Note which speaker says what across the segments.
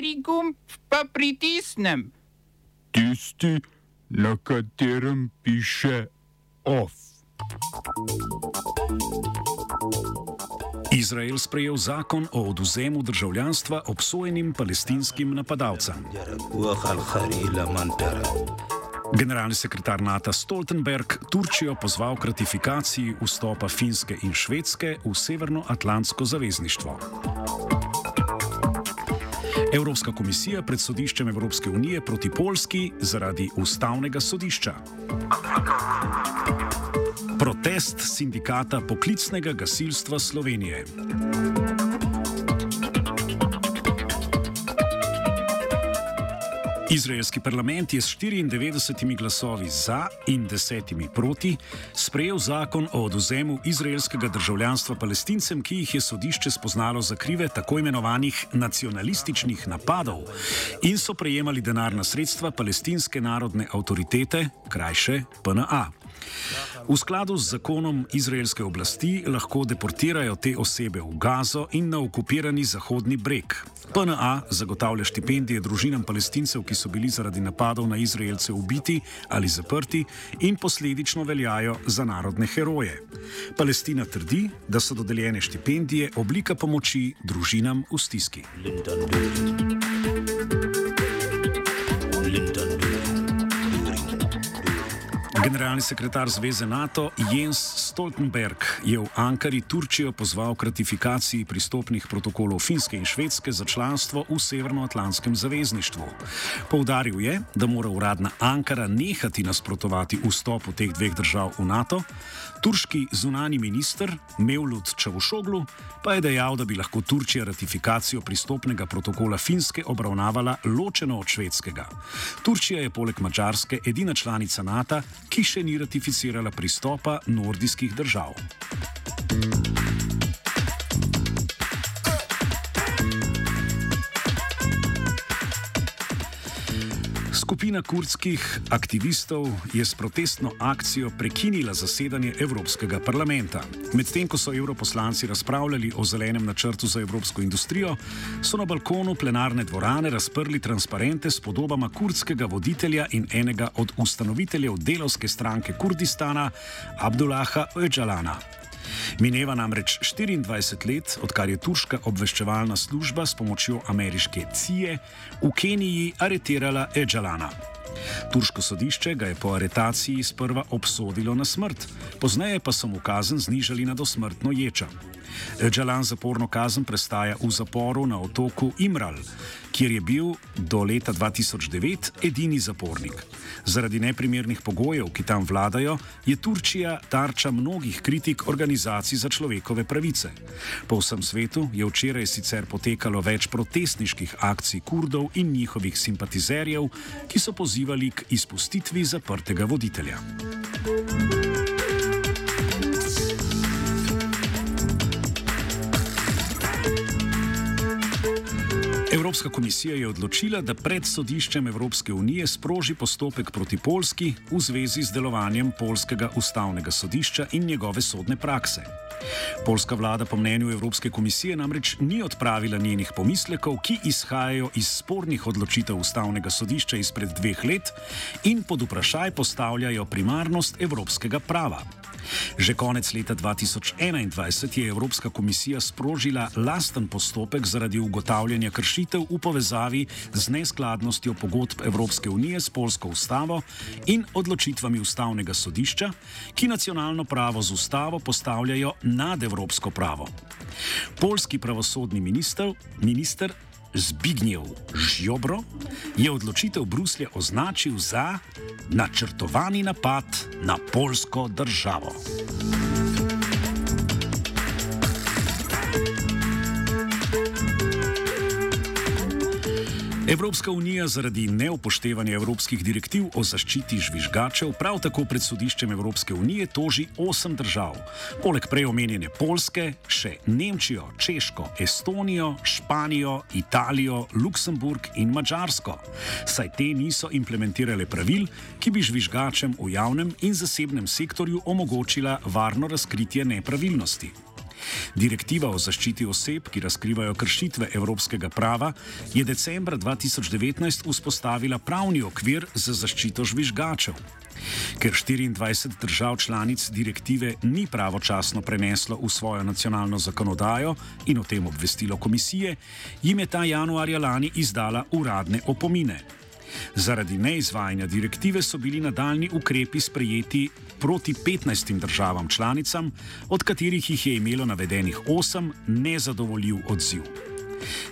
Speaker 1: Kateri gumb pa pritisnem?
Speaker 2: Tisti, na katerem piše OF.
Speaker 3: Izrael sprejel zakon o oduzemu državljanstva obsojenim palestinskim napadalcem. Generalni sekretar NATO Stoltenberg Turčijo pozval k ratifikaciji vstopa Finske in Švedske v Severnoatlantsko zavezništvo. Evropska komisija pred sodiščem Evropske unije proti Polski zaradi ustavnega sodišča. Protest sindikata poklicnega gasilstva Slovenije. Izraelski parlament je s 94 glasovi za in 10 proti sprejel zakon o oduzemu izraelskega državljanstva palestincem, ki jih je sodišče spoznalo za krive tako imenovanih nacionalističnih napadov in so prejemali denarna sredstva palestinske narodne avtoritete, krajše PNA. V skladu z zakonom izraelske oblasti lahko deportirajo te osebe v Gazo in na okupirani Zahodni breg. PNA zagotavlja štipendije družinam palestincev, ki so bili zaradi napadov na Izraelce ubiti ali zaprti in posledično veljajo za narodne heroje. Palestina trdi, da so dodeljene štipendije oblika pomoči družinam v stiski. Linton, Generalni sekretar Zveze NATO Jens Stoltenberg je v Ankari Turčijo pozval k ratifikaciji pristopnih protokolov Finske in Švedske za članstvo v Severnoatlantskem zavezništvu. Poudaril je, da mora uradna Ankara nehati nasprotovati vstopu teh dveh držav v NATO. Turški zunani minister Mevlut Čavušoglu pa je dejal, da bi lahko Turčija ratifikacijo pristopnega protokola Finske obravnavala ločeno od švedskega. Turčija je poleg Mačarske edina članica NATO, ki še ni ratificirala pristopa nordijskih držav. Skupina kurdskih aktivistov je s protestno akcijo prekinila zasedanje Evropskega parlamenta. Medtem ko so europoslanci razpravljali o zelenem načrtu za evropsko industrijo, so na balkonu plenarne dvorane razprli transparente s podobama kurdskega voditelja in enega od ustanoviteljev delovske stranke Kurdistana, Abdullaha Öcalana. Mineva namreč 24 let, odkar je turška obveščevalna služba s pomočjo ameriške CIA v Keniji aretirala Ejalana. Turško sodišče ga je po aretaciji sprva obsodilo na smrt, pozneje pa so mu kazen znižali na dosmrtno ječo. Džalan zaporno kazen prestaja v zaporu na otoku Imral, kjer je bil do leta 2009 edini zapornik. Zaradi neprimernih pogojev, ki tam vladajo, je Turčija tarča mnogih kritik organizacij za človekove pravice. Po vsem svetu je včeraj sicer potekalo več protestniških akcij kurdov in njihovih simpatizerjev, ki so pozivali k izpustitvi zaprtega voditelja. Evropska komisija je odločila, da pred sodiščem Evropske unije sproži postopek proti Polski v zvezi z delovanjem Polskega ustavnega sodišča in njegove sodne prakse. Polska vlada po mnenju Evropske komisije namreč ni odpravila njenih pomislekov, ki izhajajo iz spornih odločitev ustavnega sodišča izpred dveh let in pod vprašaj postavljajo primarnost evropskega prava. Že konec leta 2021 je Evropska komisija sprožila lasten postopek zaradi ugotavljanja kršitev v povezavi z neskladnostjo pogodb Evropske unije s polsko ustavo in odločitvami ustavnega sodišča, ki nacionalno pravo z ustavo postavljajo nad evropsko pravo. Polski pravosodni minister, minister Zbignjev Žjobro je odločitev Bruslja označil za načrtovani napad na polsko državo. Evropska unija zaradi neupoštevanja evropskih direktiv o zaščiti žvižgačev prav tako pred sodiščem Evropske unije toži osem držav. Poleg prej omenjene Polske še Nemčijo, Češko, Estonijo, Španijo, Italijo, Luksemburg in Mačarsko. Saj te niso implementirale pravil, ki bi žvižgačem v javnem in zasebnem sektorju omogočila varno razkritje nepravilnosti. Direktiva o zaščiti oseb, ki razkrivajo kršitve evropskega prava, je decembra 2019 vzpostavila pravni okvir za zaščito žvižgačev. Ker 24 držav članic direktive ni pravočasno preneslo v svojo nacionalno zakonodajo in o tem obvestilo komisije, jim je ta januarja lani izdala uradne opomine. Zaradi neizvajanja direktive so bili nadaljni ukrepi sprejeti proti 15 državam članicam, od katerih jih je imelo navedenih 8 nezadovoljiv odziv.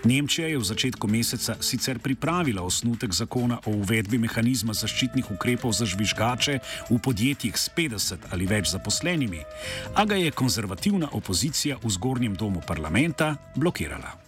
Speaker 3: Nemčija je v začetku meseca sicer pripravila osnutek zakona o uvedbi mehanizma zaščitnih ukrepov za žvižgače v podjetjih s 50 ali več zaposlenimi, a ga je konzervativna opozicija v zgornjem domu parlamenta blokirala.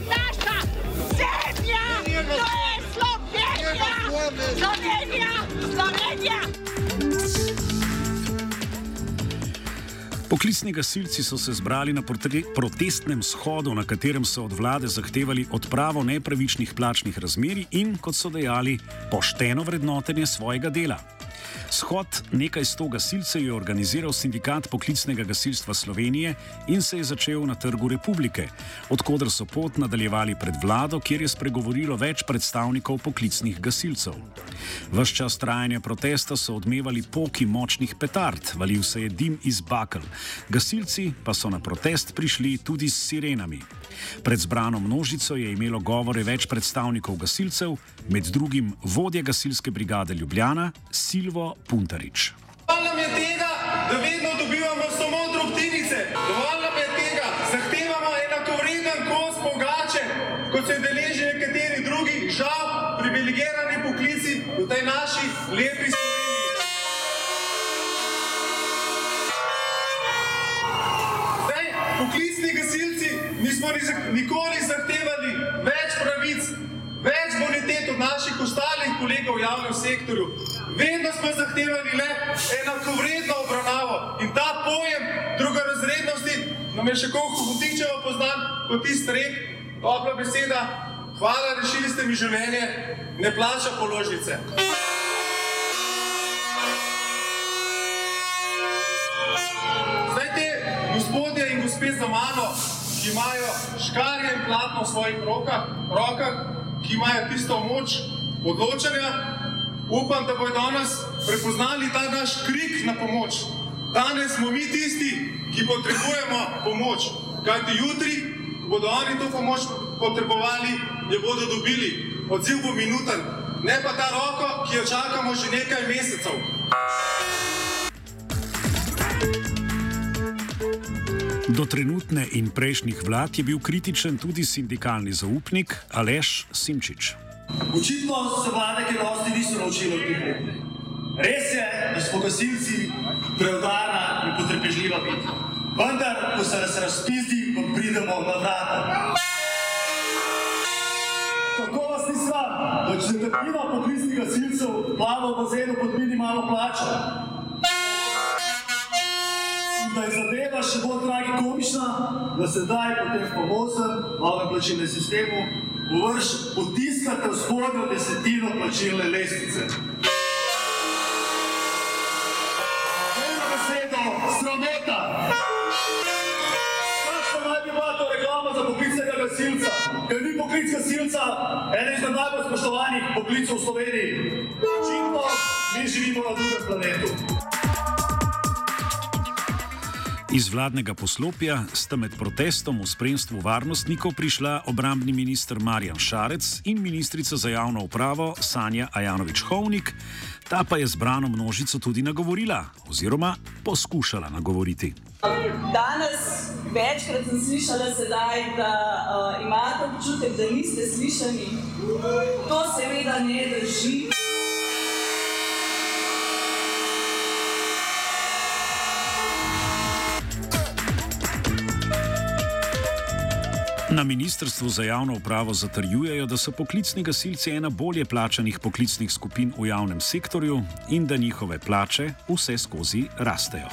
Speaker 4: Slovenija, Slovenija.
Speaker 3: Poklicni gasilci so se zbrali na protestnem shodu, na katerem so od vlade zahtevali odpravo nepravičnih plačnih razmerij in, kot so dejali, pošteno vrednotenje svojega dela. Shod nekaj sto gasilcev je organiziral sindikat poklicnega gasilstva Slovenije in se je začel na Trgu Republike, odkudar so pot nadaljevali pred vlado, kjer je spregovorilo več predstavnikov poklicnih gasilcev. Ves čas trajanja protesta so odmevali poki močnih petard, valil se je dim iz bakel. Gasilci pa so na protest prišli tudi s sirenami. Pred zbrano množico je imelo govore več predstavnikov gasilcev, med drugim vodja gasilske brigade Ljubljana Silvo Puntarič.
Speaker 5: Dovolj nam je tega, da vedno dobivamo samo drobtinice. Dovolj nam je tega, zahtevamo enakovreden kos pogače, kot se deleži nekateri drugi, žal, privilegirani poklici v tej naši lepi Sloveniji. Poklicni gasilci nismo nikoli zahtevali več pravic, več bonitet od naših ostalih kolegov v javnem sektorju. Vedno smo zahtevali le enakovredno obravnavo in ta pojem drugorazrednosti nam je še koliko hotičevo poznan kot tisti rek, dobra beseda, hvala, rešili ste mi življenje, ne plača položnice. Zdaj te gospodje in gospe za mano, ki imajo škarje in platno v svojih rokah, rokah ki imajo tisto moč odločanja, upam, da bodo danes prepoznali ta naš krik na pomoč. Danes smo mi tisti, ki potrebujemo pomoč. Kajti jutri, ko bodo oni to pomoč potrebovali, jo bodo dobili. Odziv bo minuten, ne pa ta roko, ki jo čakamo že nekaj mesecev.
Speaker 3: Do trenutne in prejšnjih vlad je bil kritičen tudi sindikalni zaupnik Aleš Simčič.
Speaker 6: Očitno se vlade, ki dosti niso naučili od let. Res je, da smo gasilci preudarna in potrpežljiva biti. Vendar, ko se nas razpizdi, vam pridemo na vrata. Kako vas ni sram, da četrtina poklicnih gasilcev plava v bazenu pod minimalno plačo? Da je zadeva še bolj tragikomična, da se daj po tem famoznem novem plačilnem sistemu vrš potiskate v spodnjo desetino plačilne lestvice. Eno besedo, sramota! Kakšna naj bi bila to reklama za poklicnega gasilca? Ker ni poklic gasilca eden izmed najbolj spoštovanih poklicov v Sloveniji. Očitno mi živimo na drugem planetu.
Speaker 3: Iz vladnega poslopja sta med protestom v spremstvu varnostnikov prišla obrambni minister Marjan Šarec in ministrica za javno upravo Sanja Ajanovič-Hovnik, ta pa je zbrano množico tudi nagovorila oziroma poskušala nagovoriti.
Speaker 7: Danes večkrat sem slišala, sedaj, da uh, imate občutek, da niste slišani. To seveda ne drži.
Speaker 3: Na Ministrstvu za javno upravo zatrjujejo, da so poklicni gasilci ena bolje plačanih poklicnih skupin v javnem sektorju in da njihove plače vse skozi rastejo.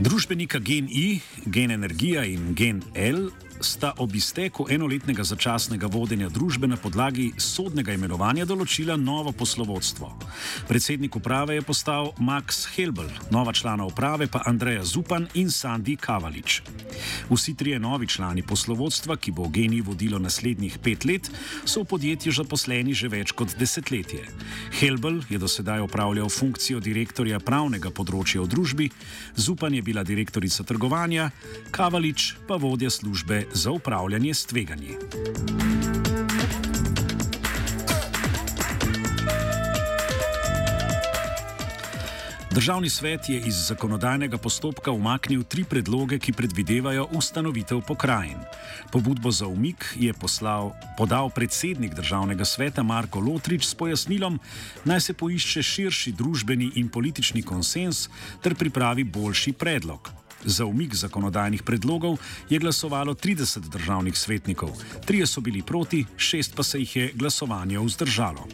Speaker 3: Družbenika GEN-I, Gen Energija in GEN-L sta ob izteku enoletnega začasnega vodenja družbe na podlagi sodnega imenovanja določila novo poslovodstvo. Predsednik uprave je postal Max Helbel, nova člana uprave pa Andreja Zupan in Sandy Kavalič. Vsi trije novi člani poslovodstva, ki bo genij vodilo naslednjih pet let, so v podjetju zaposleni že več kot desetletje. Helbel je do sedaj opravljal funkcijo direktorja pravnega področja v družbi, Zupan je bila direktorica trgovanja, Kavalič pa vodja službe za upravljanje s tveganji. Državni svet je iz zakonodajnega postopka umaknil tri predloge, ki predvidevajo ustanovitev pokrajin. Pobudbo za umik je poslal, podal predsednik državnega sveta Marko Lotrič s pojasnilom, naj se poišče širši družbeni in politični konsens ter pripravi boljši predlog. Za umik zakonodajnih predlogov je glasovalo 30 državnih svetnikov, trije so bili proti, šest pa se jih je glasovanje vzdržalo.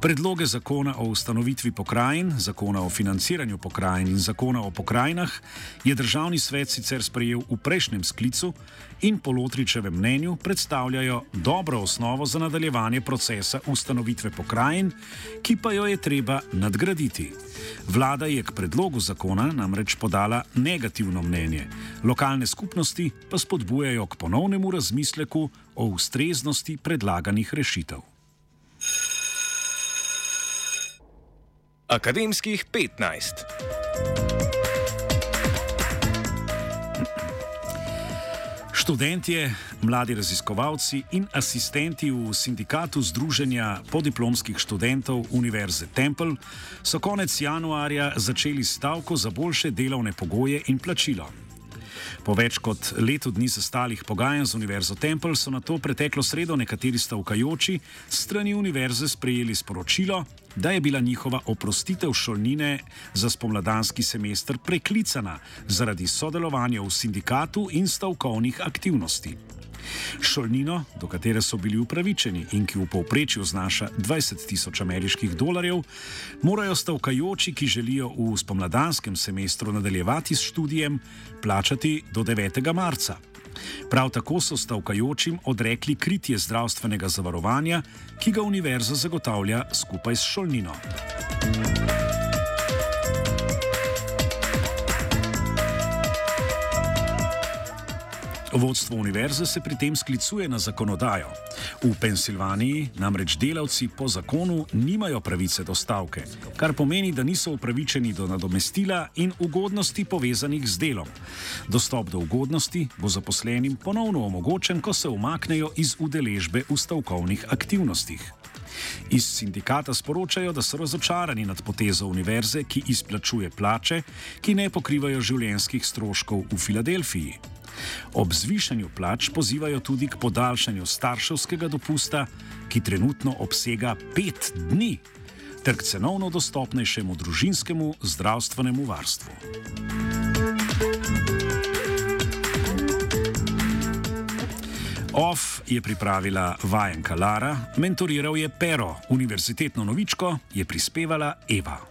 Speaker 3: Predloge zakona o ustanovitvi pokrajin, zakona o financiranju pokrajin in zakona o pokrajinah je državni svet sicer sprejel v prejšnjem sklicu in po Lotričevem mnenju predstavljajo dobro osnovo za nadaljevanje procesa ustanovitve pokrajin, ki pa jo je treba nadgraditi. Vlada je k predlogu zakona namreč podala negativno mnenje, lokalne skupnosti pa spodbujajo k ponovnemu razmisleku o ustreznosti predlaganih rešitev.
Speaker 8: Akademskih 15.
Speaker 3: Študentje, mladi raziskovalci in asistenti v sindikatu Združenja podiplomskih študentov Univerze Temple so konec januarja začeli stavko za boljše delovne pogoje in plačilo. Po več kot letu dni zastalih pogajanj z Univerzo Temple so na to preteklo sredo nekateri stavkajoči strani univerze sprejeli sporočilo, da je bila njihova oprostitev šolnine za spomladanski semester preklicana zaradi sodelovanja v sindikatu in stavkovnih aktivnosti. Šolnino, do katere so bili upravičeni in ki v povprečju znaša 20 tisoč ameriških dolarjev, morajo stavkajoči, ki želijo v spomladanskem semestru nadaljevati s študijem, plačati do 9. marca. Prav tako so stavkajočim odrekli kritje zdravstvenega zavarovanja, ki ga univerza zagotavlja skupaj s šolnino. Vodstvo univerze se pri tem sklicuje na zakonodajo. V Pensilvaniji namreč delavci po zakonu nimajo pravice do stavke, kar pomeni, da niso upravičeni do nadomestila in ugodnosti povezanih z delom. Dostop do ugodnosti bo zaposlenim ponovno omogočen, ko se umaknejo iz udeležbe v stavkovnih aktivnostih. Iz sindikata sporočajo, da so razočarani nad potezo univerze, ki izplačuje plače, ki ne pokrivajo življenjskih stroškov v Filadelfiji. Ob zvišanju plač pozivajo tudi k podaljšanju starševskega dopusta, ki trenutno obsega pet dni, ter k cenovno dostopnejšemu družinskemu zdravstvenemu varstvu. OF je pripravila vajenka Lara, mentoriral je Pero, univerzitetno novičko je prispevala Eva.